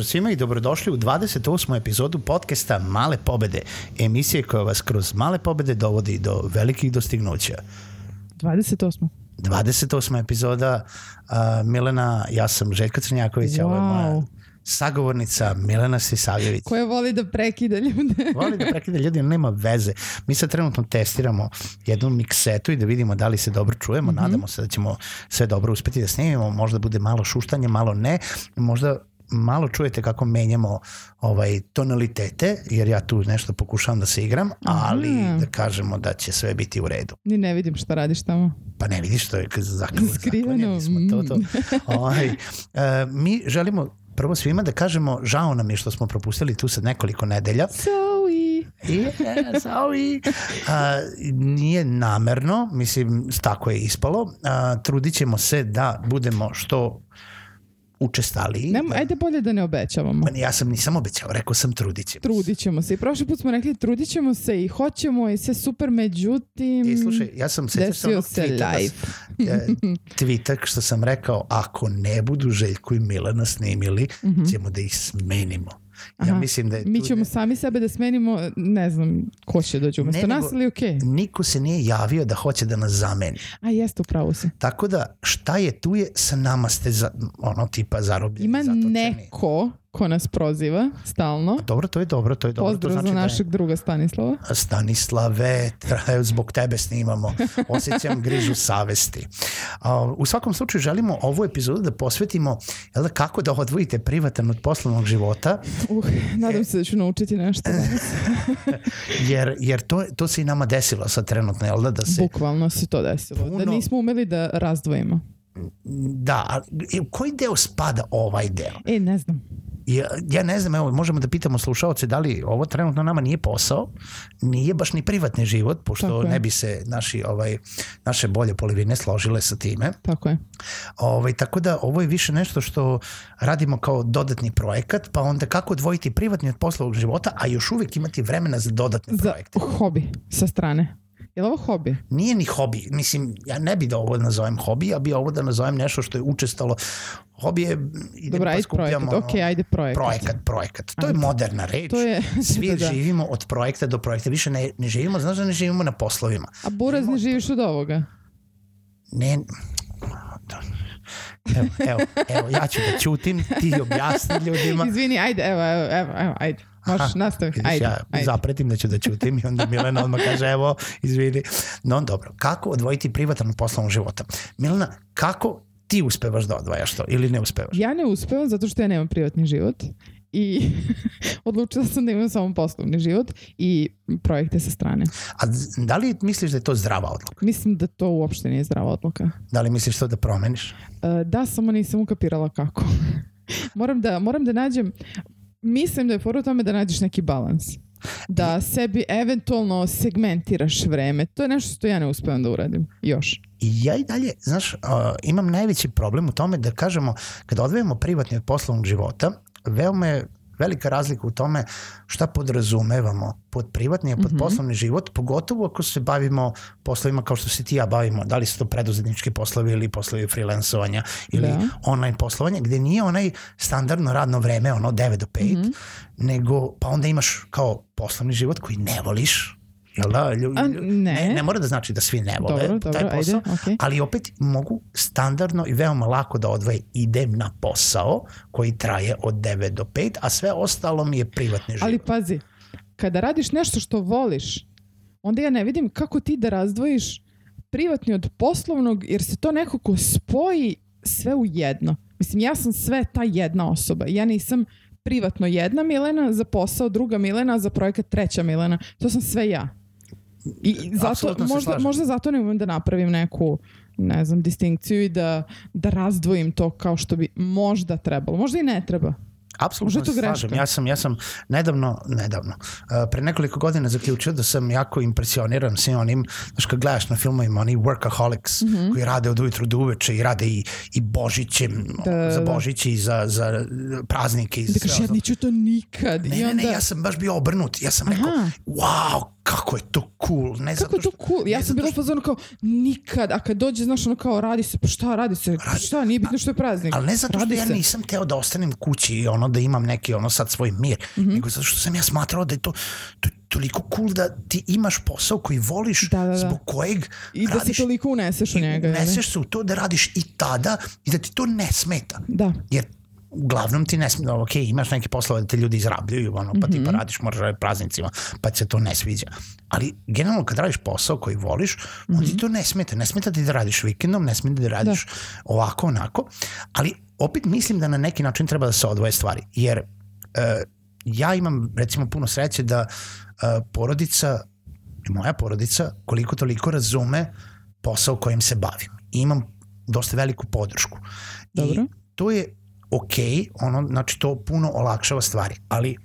Pozdrav svima i dobrodošli u 28. epizodu podcasta Male pobede, emisije koja vas kroz male pobede dovodi do velikih dostignuća. 28. 28. epizoda, uh, Milena, ja sam Željko Crnjaković, wow. ovo je moja sagovornica Milena Sisavljević. Koja voli da prekida ljude. voli da prekida ljude, nema veze. Mi sad trenutno testiramo jednu miksetu i da vidimo da li se dobro čujemo. Mm -hmm. Nadamo se da ćemo sve dobro uspeti da snimimo. Možda bude malo šuštanje, malo ne. Možda malo čujete kako menjamo ovaj tonalitete, jer ja tu nešto pokušavam da se igram, ali Aha. da kažemo da će sve biti u redu. Ni ne vidim šta radiš tamo. Pa ne vidiš što je zaključeno. smo to, to. ovaj, uh, mi želimo prvo svima da kažemo žao nam je što smo propustili tu sad nekoliko nedelja. Sorry. Yeah, sorry. Uh, nije namerno, mislim, tako je ispalo. Uh, trudit ćemo se da budemo što učestaliji. Nemo, ajde bolje da ne obećavamo. Pa ja sam nisam obećao, rekao sam trudit ćemo. Trudit ćemo se. I prošli put smo rekli trudit ćemo se i hoćemo i sve super, međutim... I slušaj, ja sam se desio se live. Tweetak što sam rekao, ako ne budu Željko i Milana snimili, mm -hmm. ćemo da ih smenimo. Ja mislim da je Mi ćemo da... sami sebe da smenimo, ne znam ko će dođe umesto nas ili okej? Okay? Niko se nije javio da hoće da nas zameni. A jeste, upravo se. Tako da šta je tu je, sa nama ste za, ono tipa zarobljeni. Ima zatočeni. neko ko nas proziva stalno. Dobro, to je dobro, to je dobro. Pozdrav to znači za našeg da je... druga Stanislava. Stanislave, traju zbog tebe snimamo. Osjećam grižu savesti. U svakom slučaju želimo ovu epizodu da posvetimo jel, da, kako da odvojite privatan od poslovnog života. Uh, nadam se da ću naučiti nešto jer jer to, to se i nama desilo sad trenutno, jel da? da se Bukvalno se to desilo. Da puno... Da nismo umeli da razdvojimo. Da, koji deo spada ovaj deo? E, ne znam. Ja, ja ne znam, evo, možemo da pitamo slušalce da li ovo trenutno nama nije posao, nije baš ni privatni život, pošto Tako ne bi se naši, ovaj, naše bolje polivine složile sa time. Tako je. Ovaj, tako da ovo je više nešto što radimo kao dodatni projekat, pa onda kako odvojiti privatni od poslovnog života, a još uvek imati vremena za dodatne za projekte. Za hobi sa strane. Je li ovo hobi? Nije ni hobi. Mislim, ja ne bi da ovo nazovem hobi, ja bi ovo da nazovem nešto što je učestalo. Hobi je... Idem Dobro, pa ajde projekat. Ono, ok, ajde projekat. Projekat, projekat. To ajde. je moderna reč. To je, Svi da, da. živimo od projekta do projekta. Više ne, ne živimo, znaš da ne živimo na poslovima. A buraz ne živiš od ovoga? Ne, da. Evo, evo, evo, ja ću da ćutim, ti objasni ljudima. Izvini, ajde, evo, evo, evo ajde. Možeš nastaviti. Ajde, ja ajde. zapretim da ću da ćutim i onda Milena odmah kaže evo, izvini. No dobro, kako odvojiti privatan od poslovnog života? Milena, kako ti uspevaš da odvajaš to ili ne uspevaš? Ja ne uspevam zato što ja nemam privatni život i odlučila sam da imam samo poslovni život i projekte sa strane. A da li misliš da je to zdrava odluka? Mislim da to uopšte nije zdrava odluka. Da li misliš to da promeniš? Uh, da, samo nisam ukapirala kako. moram, da, moram da nađem mislim da je fora u tome da nađeš neki balans. Da sebi eventualno segmentiraš vreme. To je nešto što ja ne uspevam da uradim. Još. I ja i dalje, znaš, uh, imam najveći problem u tome da kažemo, kada odvojimo privatni od poslovnog života, veoma je velika razlika u tome šta podrazumevamo pod privatni, a pod mm -hmm. poslovni život, pogotovo ako se bavimo poslovima kao što se ti ja bavimo, da li su to preduzetnički poslovi ili poslovi freelancovanja ili da. online poslovanja, gde nije onaj standardno radno vreme, ono 9 do 5, mm -hmm. nego pa onda imaš kao poslovni život koji ne voliš, Jel da? Lju, A, ne. ne. Ne mora da znači da svi ne vole dobro, dobro, taj posao, ajde, okay. ali opet mogu standardno i veoma lako da odvoje idem na posao koji traje od 9 do 5, a sve ostalo mi je privatni život. Ali pazi, kada radiš nešto što voliš, onda ja ne vidim kako ti da razdvojiš privatni od poslovnog, jer se to nekako spoji sve u jedno. Mislim, ja sam sve ta jedna osoba. Ja nisam privatno jedna Milena, za posao druga Milena, za projekat treća Milena. To sam sve ja. I zato, možda, možda zato ne umem da napravim neku ne znam, distinkciju i da, da razdvojim to kao što bi možda trebalo. Možda i ne treba. Apsolutno se slažem. Ja sam, ja sam nedavno, nedavno, uh, pre nekoliko godina zaključio da sam jako impresioniran svim onim, znaš kad gledaš na filmovima, oni workaholics mm -hmm. koji rade od ujutru do uveče i rade i, i Božićem, da, za da. Božić i za, za praznike. I da kažeš, ja neću to nikad. Ne, I onda... ne, ne, ja sam baš bio obrnut. Ja sam Aha. rekao, wow, kako je to cool. Ne Kako je to cool? Ja sam zato bila što- fazonu kao nikad, a kad dođe, znaš, ono kao radi se, pa šta radi se, pa šta, nije bitno što je praznik. Ali ne zato što Radi ja se. nisam teo da ostanem kući i ono da imam neki ono sad svoj mir, Mhm. nego zato što sam ja smatrao da je to, to toliko cool da ti imaš posao koji voliš Da, da, da. zbog kojeg I da se radiš toliko uneseš u njega. uneseš se u to da radiš i tada i da ti to ne smeta. Da. Jer uglavnom ti ne smeta, ok, imaš neke poslove da te ljudi izrabljuju, ono, pa Mhm. ti pa radiš moraš raditi praznicima, pa ti se to ne sviđa. Ali generalno kad radiš posao koji voliš, onda Mhm. ti to ne smeta. Ne smeta ti da radiš vikendom, ne smeta da radiš ovako, onako, ali opet mislim da na neki način treba da se odvoje stvari, jer e, ja imam recimo puno sreće da e, porodica, moja porodica, koliko toliko razume posao kojim se bavim. I imam dosta veliku podršku. Dobro. I to je ok, ono, znači to puno olakšava stvari, ali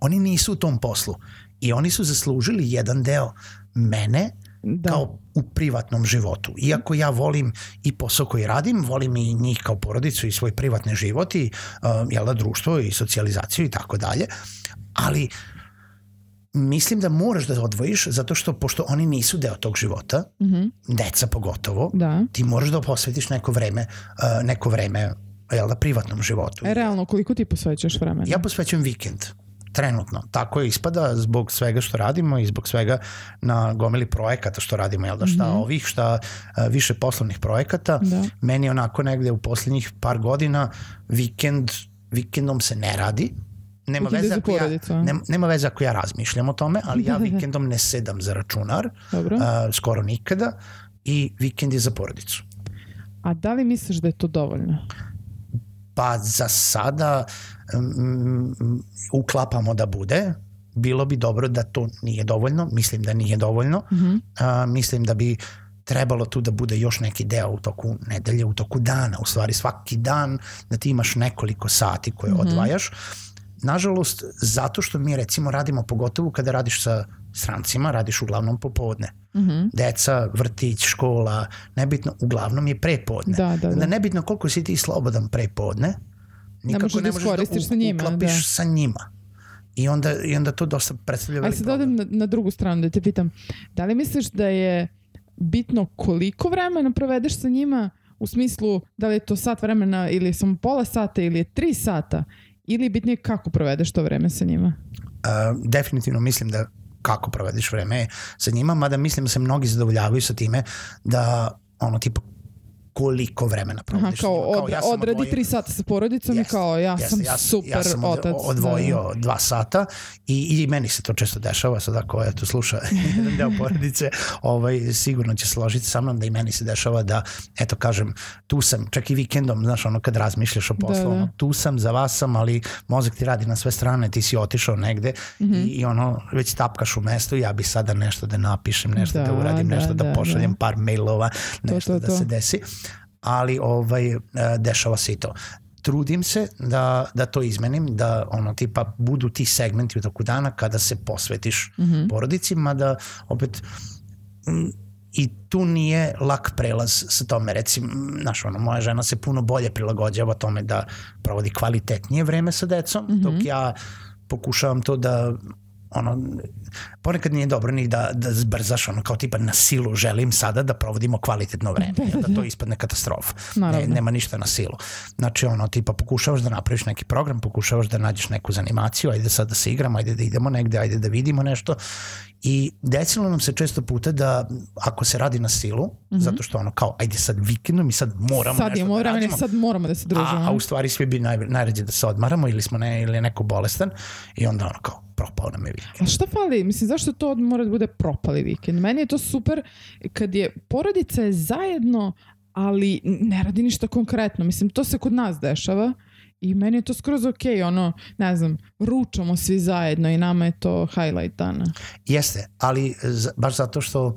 oni nisu u tom poslu i oni su zaslužili jedan deo mene Da. kao u privatnom životu. Iako ja volim i posao koji radim, volim i njih kao porodicu i svoj privatni život i uh, jel da, društvo i socijalizaciju i tako dalje, ali mislim da moraš da odvojiš zato što pošto oni nisu deo tog života, Mhm. deca pogotovo, Da. ti moraš da posvetiš neko vreme, uh, neko vreme jel da, privatnom životu. E, realno, koliko ti posvećaš vremena? Ja posvećujem vikend trenutno. Tako je ispada zbog svega što radimo i zbog svega na gomili projekata što radimo, jel da šta Mhm. ovih, šta uh, više poslovnih projekata. Da. Meni onako negde u poslednjih par godina vikend, vikendom se ne radi. Nema veze, ako ja, a? nema, nema veze ako ja razmišljam o tome, ali ja vikendom ne sedam za računar, Dobro. uh, skoro nikada i vikend je za porodicu. A da li misliš da je to dovoljno? Pa za sada mm, uklapamo da bude. Bilo bi dobro da to nije dovoljno. Mislim da nije dovoljno. Mhm. A, mislim da bi trebalo tu da bude još neki deo u toku nedelje, u toku dana. U stvari svaki dan da ti imaš nekoliko sati koje Mhm. odvajaš. Nažalost, zato što mi recimo radimo, pogotovo kada radiš sa strancima, radiš uglavnom popodne. Mhm. Deca, vrtić, škola, nebitno, uglavnom je prepodne. Da, da, da. Onda nebitno koliko si ti slobodan prepodne, nikako možeš da ne možeš iskoristiš da sa njima, uklapiš da. sa njima. I onda, I onda to dosta predstavlja Aj velik sad problem. odem na, na drugu stranu da te pitam. Da li misliš da je bitno koliko vremena provedeš sa njima u smislu da li je to sat vremena ili je samo pola sata ili je tri sata ili je bitnije kako provedeš to vreme sa njima? Uh, definitivno mislim da kako provediš vreme sa njima, mada mislim da se mnogi zadovoljavaju sa time da ono tipa koliko vremena Aha, provodiš sa kao, od, ja sam odradi odvojio- tri sata sa porodicom i Jeste, kao ja jeste, sam ja, super ja sam od- otac. odvojio dva sata i, i meni se to često dešava, sad ako eto sluša jedan deo porodice, ovaj, sigurno će složiti sa mnom da i meni se dešava da, eto kažem, tu sam, čak i vikendom, znaš, ono kad razmišljaš o poslu, Da, da. ono, tu sam, za vas sam, ali mozak ti radi na sve strane, ti si otišao negde Mhm. i, i ono, već tapkaš u mestu, ja bi sada nešto da napišem, nešto da, Da, uradim, da, nešto da, da, pošaljem da. par mailova, nešto to, da to. se desi ali ovaj e, dešava se i to. Trudim se da, da to izmenim, da ono tipa budu ti segmenti u toku dana kada se posvetiš Mhm. porodici, mada opet mm, i tu nije lak prelaz sa tome, recimo, znaš, ono, moja žena se puno bolje prilagođava tome da provodi kvalitetnije vreme sa decom, Mhm. dok ja pokušavam to da ono, ponekad nije dobro ni da, da zbrzaš, ono, kao tipa na silu želim sada da provodimo kvalitetno vreme, da, to ispadne katastrofa. Ne, nema ništa na silu. Znači, ono, tipa, pokušavaš da napraviš neki program, pokušavaš da nađeš neku zanimaciju, ajde sad da se igramo, ajde da idemo negde, ajde da vidimo nešto. I desilo nam se često puta da ako se radi na silu, zato što ono kao, ajde sad vikendom i sad moramo sad nešto imamo da radimo. sad moramo da se družimo. A, a u stvari svi bi naj, najređe da se odmaramo ili smo ne, ili je neko bolestan i onda ono kao propao nam je vikend. A šta fali? Mislim, zašto to mora da bude propali vikend? Meni je to super kad je porodica je zajedno, ali ne radi ništa konkretno. Mislim, to se kod nas dešava i meni je to skroz ok, ono, ne znam, ručamo svi zajedno i nama je to highlight dana. Jeste, ali baš zato što,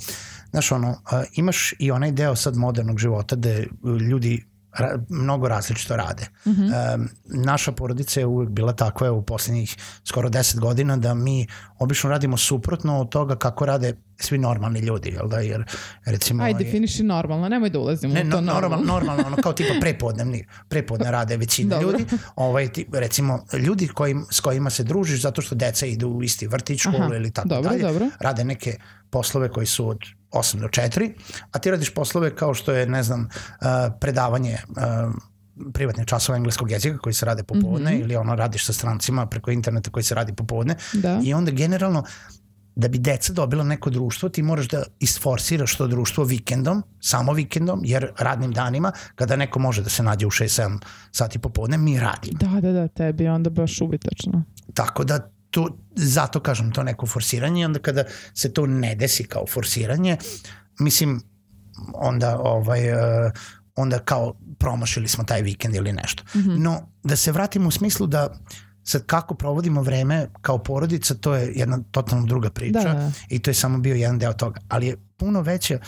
znaš ono, imaš i onaj deo sad modernog života gde ljudi ra, mnogo različito rade. Mm -hmm. e, naša porodica je uvek bila takva u poslednjih skoro 10 godina da mi obično radimo suprotno od toga kako rade svi normalni ljudi, jel da, jer recimo... Ajde, definiši normalno, nemoj da ulazimo ne, u to no, normalno. Normalno, ono kao tipa prepodnevni, prepodne rade većina Dobro. ljudi, ovaj, ti, recimo ljudi kojim, s kojima se družiš zato što deca idu u isti vrtić, školu Aha, ili tako dobro, dalje, dobro. rade neke poslove koji su od 8 do 4, a ti radiš poslove kao što je, ne znam, predavanje privatne časova engleskog jezika koji se rade popodne mm. -hmm. ili ono radiš sa strancima preko interneta koji se radi popodne Da. i onda generalno da bi deca dobila neko društvo, ti moraš da isforsiraš to društvo vikendom, samo vikendom, jer radnim danima, kada neko može da se nađe u 6-7 sati popodne, mi radimo. Da, da, da, tebi je onda baš ubitačno. Tako da to, zato kažem to neko forsiranje i onda kada se to ne desi kao forsiranje, mislim, onda ovaj, uh, onda kao promašili smo taj vikend ili nešto. Mm. -hmm. No, da se vratimo u smislu da sad kako provodimo vreme kao porodica, to je jedna totalno druga priča Da, da. i to je samo bio jedan deo toga. Ali je puno veće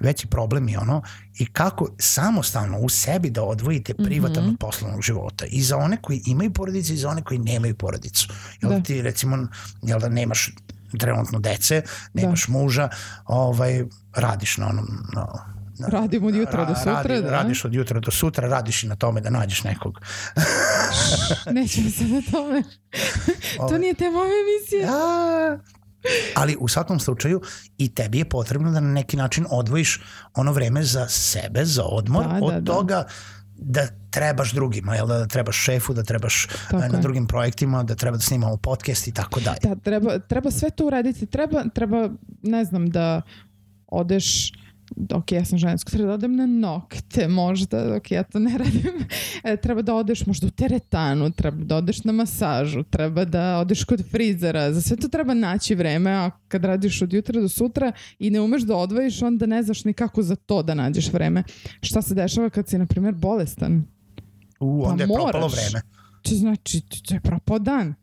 veći problem je ono i kako samostalno u sebi da odvojite privatan mm -hmm. od poslovnog života i za one koji imaju porodice i za one koji nemaju porodicu. Jel da. Da. ti recimo jel da nemaš trenutno dece, nemaš da. muža, ovaj, radiš na onom na, na, Radim od jutra do sutra, radi, da. Radiš od jutra do sutra, radiš i na tome da nađeš nekog. Nećemo se na tome. to Ovaj. nije tema ove emisije. A, ali u svakom slučaju i tebi je potrebno da na neki način odvojiš ono vreme za sebe, za odmor, Da, od da, da. toga da trebaš drugima, jel da, da trebaš šefu, da trebaš Tako eh, na je. drugim projektima, da treba da snimamo podcast i tako dalje. Da, treba, treba sve to uraditi. Treba, treba, ne znam, da odeš ok, ja sam žensko, treba da odem na nokte možda, ok, ja to ne radim. E, treba da odeš možda u teretanu, treba da odeš na masažu, treba da odeš kod frizera. Za sve to treba naći vreme, a kad radiš od jutra do sutra i ne umeš da odvojiš, onda ne znaš ni kako za to da nađeš vreme. Šta se dešava kad si, na primjer, bolestan? U, Pa onda je propalo moraš. vreme. To znači, to je propao dan.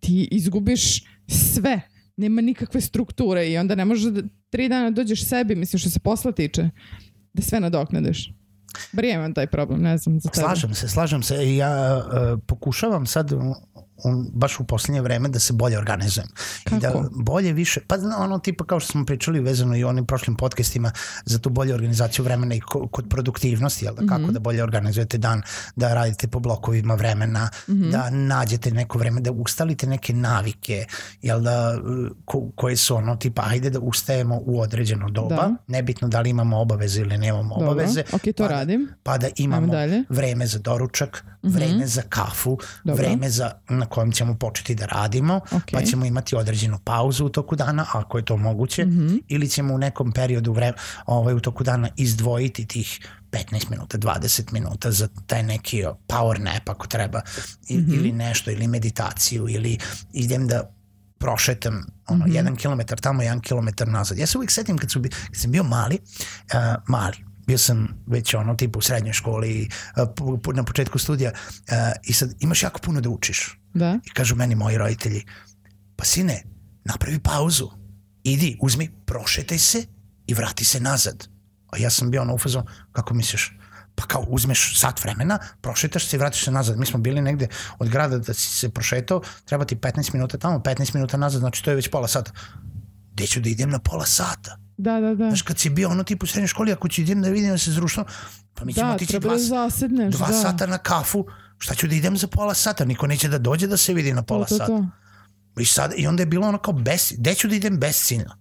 Ti izgubiš sve. Nema nikakve strukture i onda ne možeš da tri dana dođeš sebi, mislim što se posla tiče, da sve nadoknadiš. Bar ja imam taj problem, ne znam, za tebe. Slažem se, slažem se ja uh, pokušavam sad um, baš u poslednje vreme da se bolje organizujem. I da Kako? bolje više, pa ono tipa kao što smo pričali vezano i onim prošlim podcastima za tu bolju organizaciju vremena i ko, kod produktivnosti, jel da, kako Mhm. da bolje organizujete dan, da radite po blokovima vremena, Mhm. da nađete neko vreme, da ustalite neke navike, jel da, ko, koje su ono tipa ajde da ustajemo u određeno doba, Da. nebitno da li imamo obaveze ili nemamo Dobro, obaveze, ok, to pa da- radim. pa da imamo vreme za doručak, vreme za kafu, Dobro. vreme za, na kojem ćemo početi da radimo, Ok. pa ćemo imati određenu pauzu u toku dana, ako je to moguće, Mhm. ili ćemo u nekom periodu vre, ovaj, u toku dana izdvojiti tih 15 minuta, 20 minuta za taj neki power nap ako treba, I, Mhm. ili nešto, ili meditaciju, ili idem da prošetam ono, Mhm. jedan kilometar tamo, jedan kilometar nazad. Ja se uvijek setim kad, su, kad sam bio mali, uh, mali, bio sam već ono tipa u srednjoj školi pu- na početku studija uh, i sad imaš jako puno da učiš Da. i kažu meni moji roditelji pa sine, napravi pauzu idi, uzmi, prošetaj se i vrati se nazad a ja sam bio ono ufazon, kako misliš pa kao uzmeš sat vremena, prošetaš se i vratiš se nazad. Mi smo bili negde od grada da si se prošetao, treba ti 15 minuta tamo, 15 minuta nazad, znači to je već pola sata. Gde ću da idem na pola sata? Da, da, da. Znaš, kad si bio ono tipu u srednjoj školi, ako ću idem da vidim da se društvom, pa mi ćemo Da, otići treba dva, da zasedneš. dva da. sata na kafu, šta ću da idem za pola sata? Niko neće da dođe da se vidi na pola to, to, sata. to. I, sad, I onda je bilo ono kao, bes, gde ću da idem besciljno?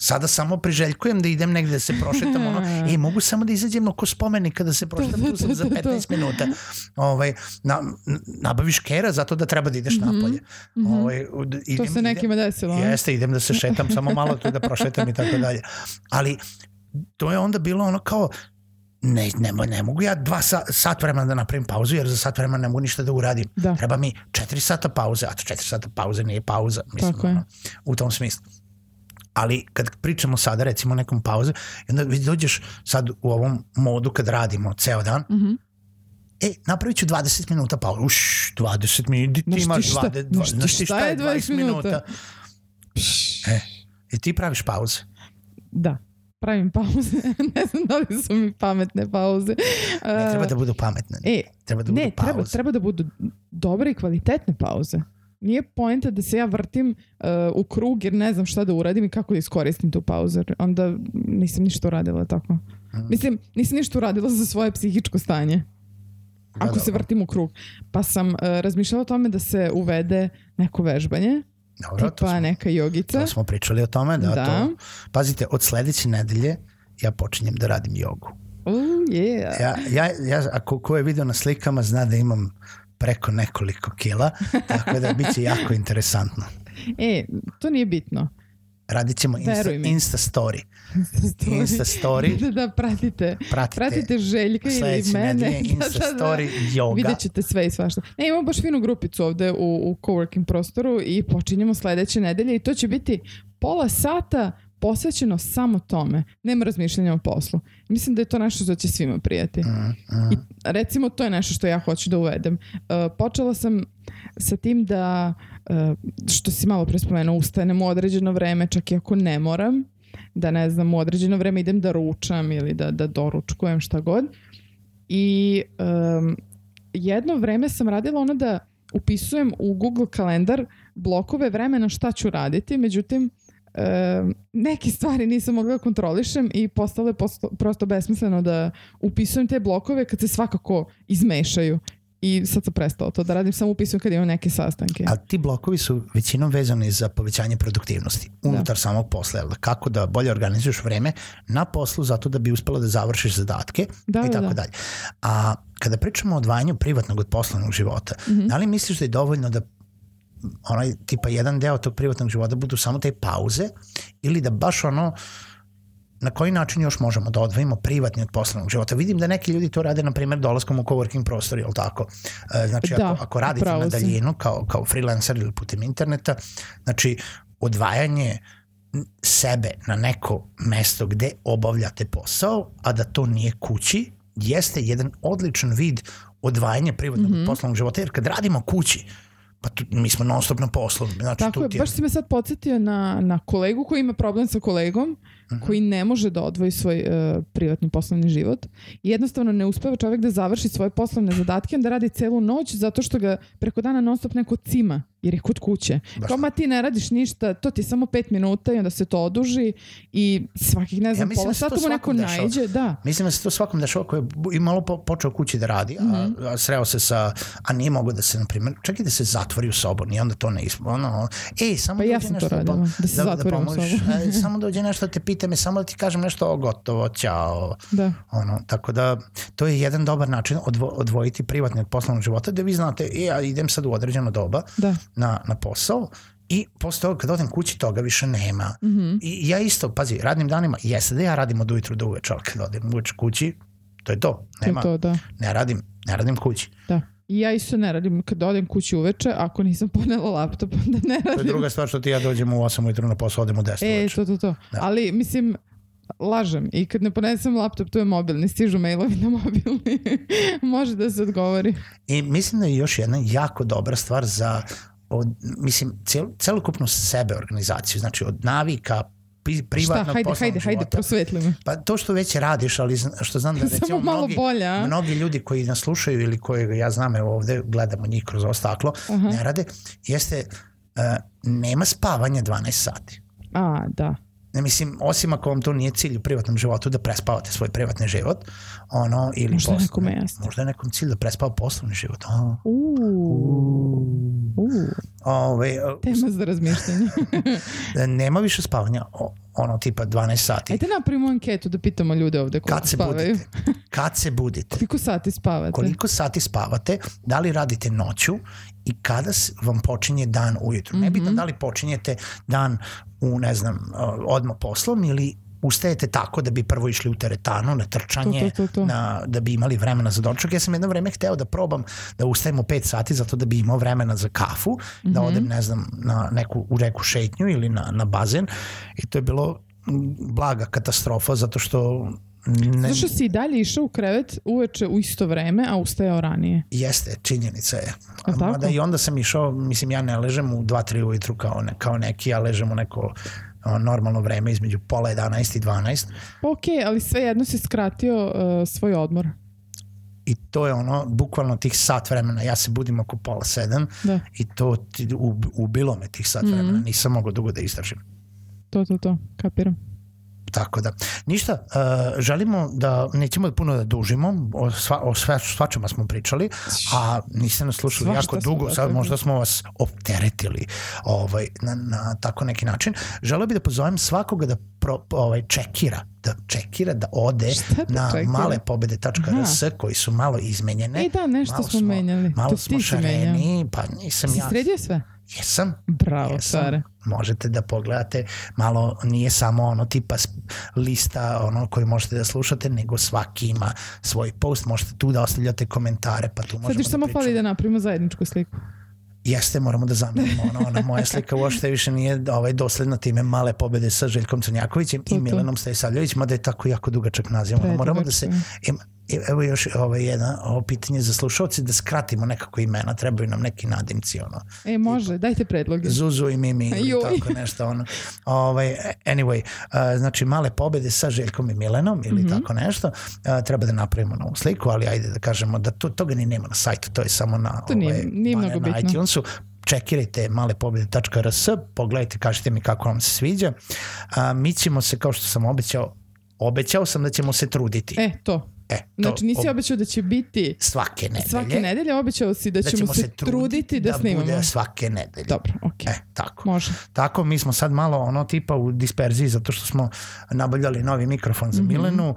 Sada samo priželjkujem da idem negde da se prošetam, ono, e, mogu samo da izađem oko spomenika da se prošetam, tu sam za to, to, to. 15 minuta. Ovaj, na, nabaviš kera zato da treba da ideš napolje. Ovaj, ud- To idem- se idem- nekima desilo. Jeste, idem da se šetam samo malo tu da prošetam i tako dalje. Ali to je onda bilo ono kao ne, ne, ne mogu ja dva sa, sat vremena da napravim pauzu jer za sat vremena ne mogu ništa da uradim. Da. Treba mi četiri sata pauze, a to četiri sata pauze nije pauza. Mislim, ono, u tom smislu. Ali kad pričamo sada recimo o nekom pauze, onda već dođeš sad u ovom modu kad radimo ceo dan, Mhm. e, napravit ću 20 minuta pauze. Uš, 20 minuta, ti imaš šta- 20, znaš ti šta je je 20 20 minuta? E, i ti praviš pauze. Da. pravim pauze. ne znam da li su mi pametne pauze. Ne treba Uh, da budu pametne. E, Treba da ne, budu treba, pauze. treba da budu dobre i kvalitetne pauze. Nije poenta da se ja vrtim uh, u krug jer ne znam šta da uradim i kako da iskoristim tu pauzu. Onda nisam ništa uradila tako. Mhm. Mislim, nisam ništa uradila za svoje psihičko stanje. Da, Ako se dobro. vrtim u krug. Pa sam uh, razmišljala o tome da se uvede neko vežbanje, Dobro, tipa smo, neka jogica. to smo pričali o tome. Da, Da. To, pazite, od sledeće nedelje ja počinjem da radim jogu. Oh, yeah. Ja, ja, ja, ako ko je video na slikama zna da imam preko nekoliko kila, tako da bit će jako interesantno. E, to nije bitno. Radit ćemo Insta. Insta story. Insta story. da, da, pratite. Pratite, Pratite Željka ili mene. nedelje Insta story yoga. Vidjet ćete sve i svašta. Ne, imamo baš finu grupicu ovde u, u coworking prostoru i počinjemo sledeće nedelje i to će biti pola sata posvećeno samo tome. Nema razmišljanja o poslu. Mislim da je to nešto što će svima prijati. Mm, mm. I recimo to je nešto što ja hoću da uvedem. Uh, počela sam sa tim da, uh, što si malo pre spomenuo, ustanem u određeno vreme, čak i ako ne moram, da ne znam, u određeno vreme idem da ručam ili da, da doručkujem šta god. I um, jedno vreme sam radila ono da upisujem u Google kalendar blokove vremena šta ću raditi, međutim neke stvari nisam mogla da kontrolišem i postalo je posto, prosto besmisleno da upisujem te blokove kad se svakako izmešaju. I sad sam prestala to da radim, samo upisujem kad imam neke sastanke. A ti blokovi su većinom vezani za povećanje produktivnosti unutar samog posla. Jel da? Kako da bolje organizuješ vreme na poslu zato da bi uspela da završiš zadatke Da, i da, tako da. dalje. A kada pričamo o odvajanju privatnog od poslovnog života, Mhm. da li misliš da je dovoljno da onaj tipa jedan deo tog privatnog života budu samo te pauze ili da baš ono na koji način još možemo da odvojimo privatni od poslovnog života. Vidim da neki ljudi to rade, na primjer, dolaskom u coworking prostor, je li tako? E, Znači, Da, ako, ako radite na daljinu kao, kao freelancer ili putem interneta, znači, odvajanje sebe na neko mesto gde obavljate posao, a da to nije kući, jeste jedan odličan vid odvajanja privatnog mm -hmm. poslovnog života, jer kad radimo kući, pa tu, mi smo non stop na poslu. Znači, Tako tu je, baš si me sad podsjetio na, na kolegu koji ima problem sa kolegom, Mhm. koji ne može da odvoji svoj uh, privatni poslovni život. I jednostavno ne uspeva čovjek da završi svoje poslovne zadatke, onda radi celu noć zato što ga preko dana non stop neko cima, jer je kod kuće. Kao, ma ti ne radiš ništa, to ti je samo pet minuta i onda se to oduži i svakih, ne znam, mislim pola da sata mu neko dešava. najđe. Da, Mislim da se to svakom dešava koji je malo po, počeo kući da radi, a, Mhm. a sreo se sa, a nije mogo da se, na primjer, čak i da se zatvori u sobu, ni onda to ne ispo, ono, ej, samo Pa ja sam to nešto radila, da se zatvorim u pomoliš, sobu. e, samo dođe nešto da te pitam, samo da ti kažem nešto, o, gotovo, ćao, da. ono, tako da to je jedan dobar način odvo, odvojiti privatni od poslovnog života, da vi znate, e, ja idem sad u određeno doba Da. na, na posao, I posle toga kad odem kući toga više nema. Mhm. I ja isto, pazi, radnim danima, jeste da ja radim od ujutru do uveče, ali kad odem uveče kući, to je to. To je Nema, to, da. ne radim, ne radim kući. Da. I ja isto ne radim kad odem kući uveče, ako nisam ponela laptop, onda ne radim. To je druga stvar što ti ja dođem u 8 ujutru na posao, odem u 10 E, uveče. to, to, to. Da. Ali, mislim, lažem. I kad ne ponesem laptop, tu je mobilni. Stižu mailovi na mobilni. Može da se odgovori. I mislim da je još jedna jako dobra stvar za od, mislim, cel, celokupnu sebe organizaciju, znači od navika, pri- privatnog Šta? Hajde, hajde, hajde, prosvetli me. Pa to što već radiš, ali što znam da recimo malo mnogi, bolje, a? mnogi ljudi koji nas slušaju ili koji ja znam evo ovde gledamo njih kroz ovo staklo, Aha. ne rade, jeste uh, nema spavanja 12 sati. A, da. Ne mislim, osim ako vam to nije cilj u privatnom životu da prespavate svoj privatni život, ono, ili Možda poslovni- jeste. Možda je nekom cilj da prespava poslovni život. A, Uuu. Uuu. ove, Tema za razmišljanje. nema više spavanja, o, ono tipa 12 sati. Ajde napravimo anketu da pitamo ljude ovde koliko Kad se spavaju. budite? Kad se budite? Koliko sati spavate? koliko sati spavate, da li radite noću i kada vam počinje dan ujutru. Mhm. Nebitno da li počinjete dan u, ne znam, odmah poslom ili ustajete tako da bi prvo išli u teretanu na trčanje, To, to, to, to. Na, da bi imali vremena za doček. Ja sam jedno vreme hteo da probam da ustajem u 5 sati zato da bi imao vremena za kafu, da Mhm. odem, ne znam, na neku, u reku šetnju ili na, na bazen i to je bilo blaga katastrofa zato što ne, Zato što si i dalje išao u krevet uveče u isto vreme, a ustajao ranije. Jeste, činjenica je. A tako? Mada i onda sam išao, mislim ja ne ležem u 2-3 ujutru kao, ne, kao neki, ja ležem u neko normalno vreme između pola 11 i 12 Pa okej, ali svejedno si skratio uh, svoj odmor. i to je ono, bukvalno tih sat vremena, ja se budim oko pola sedam Da, i to ubilo me tih sat vremena, Mhm. nisam mogao dugo da izdržim. to, to, to, kapiram. Tako da, ništa, uh, želimo da, nećemo da puno da dužimo, o, sva, o sve, svačama smo pričali, a niste nas slušali Svašta jako dugo, da, sad tako. možda smo vas opteretili ovaj, na, na tako neki način. Želeo bih da pozovem svakoga da pro, ovaj, čekira, da čekira, da ode da na čekira? malepobede.rs koji su malo izmenjene. E da, nešto malo smo menjali. Malo To smo šareni, pa nisam Si ja. sredio sve? Jesam, Bravo, Jesam. možete da pogledate malo nije samo ono tipa lista ono koji možete da slušate nego svaki ima svoj post možete tu da ostavljate komentare pa tu Sad možemo još da samo fali da napravimo zajedničku sliku. Jeste moramo da zamenimo. Ono, ona moja slika uopšte više nije ovaj dosledna time male pobede sa Željkom Crnjakovićem i. Milanom Stajsavljević mada je tako jako dugačak naziv. Ono, moramo da se Predugačko Ima, evo još ovaj jedna ovo pitanje za slušalce da skratimo nekako imena trebaju nam neki nadimci ono E, može, dajte predloge. Zuzu i Mimi ili Joj. tako nešto ono. Ovaj, anyway, znači male pobede sa Željkom i Milenom ili Mhm. tako nešto, treba da napravimo novu sliku, ali ajde da kažemo da to, toga ni nema na sajtu, to je samo na, To nije- ovaj, nije na- na iTunesu. Čekirajte malepobede.rs, pogledajte, kažite mi kako vam se sviđa. A, mi ćemo se, kao što sam obećao, obećao sam da ćemo se truditi. E, to. E, to, Znači nisi ob- obećao da će biti svake nedelje. svake nedelje, obećao si da, ćemo, se, truditi da, snimamo. bude svake nedelje. Dobro, okej. E, tako. Može. Tako, mi smo sad malo ono tipa u disperziji zato što smo nabavljali novi mikrofon za Milenu. Uh,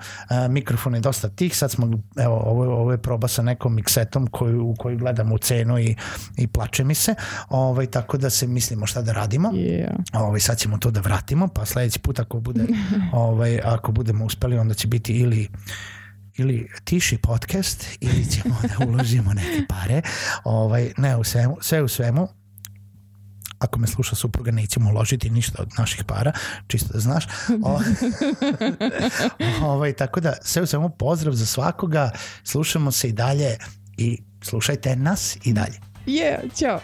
mikrofon je dosta tih, sad smo, evo, ovo, ovo je proba sa nekom miksetom koju, u koju gledam u cenu i, i plače mi se. Ovaj, tako da se mislimo šta da radimo. Yeah. Ovaj, sad ćemo to da vratimo, pa sledeći put ako, bude, ovaj, ako budemo uspeli, onda će biti ili ili tiši podcast ili ćemo da uložimo neke pare. Ovaj, ne u svemu, sve u svemu ako me sluša supruga nećemo uložiti ništa od naših para, čisto da znaš. O, ovaj, tako da sve u svemu pozdrav za svakoga, slušamo se i dalje i slušajte nas i dalje. Yeah, ćao.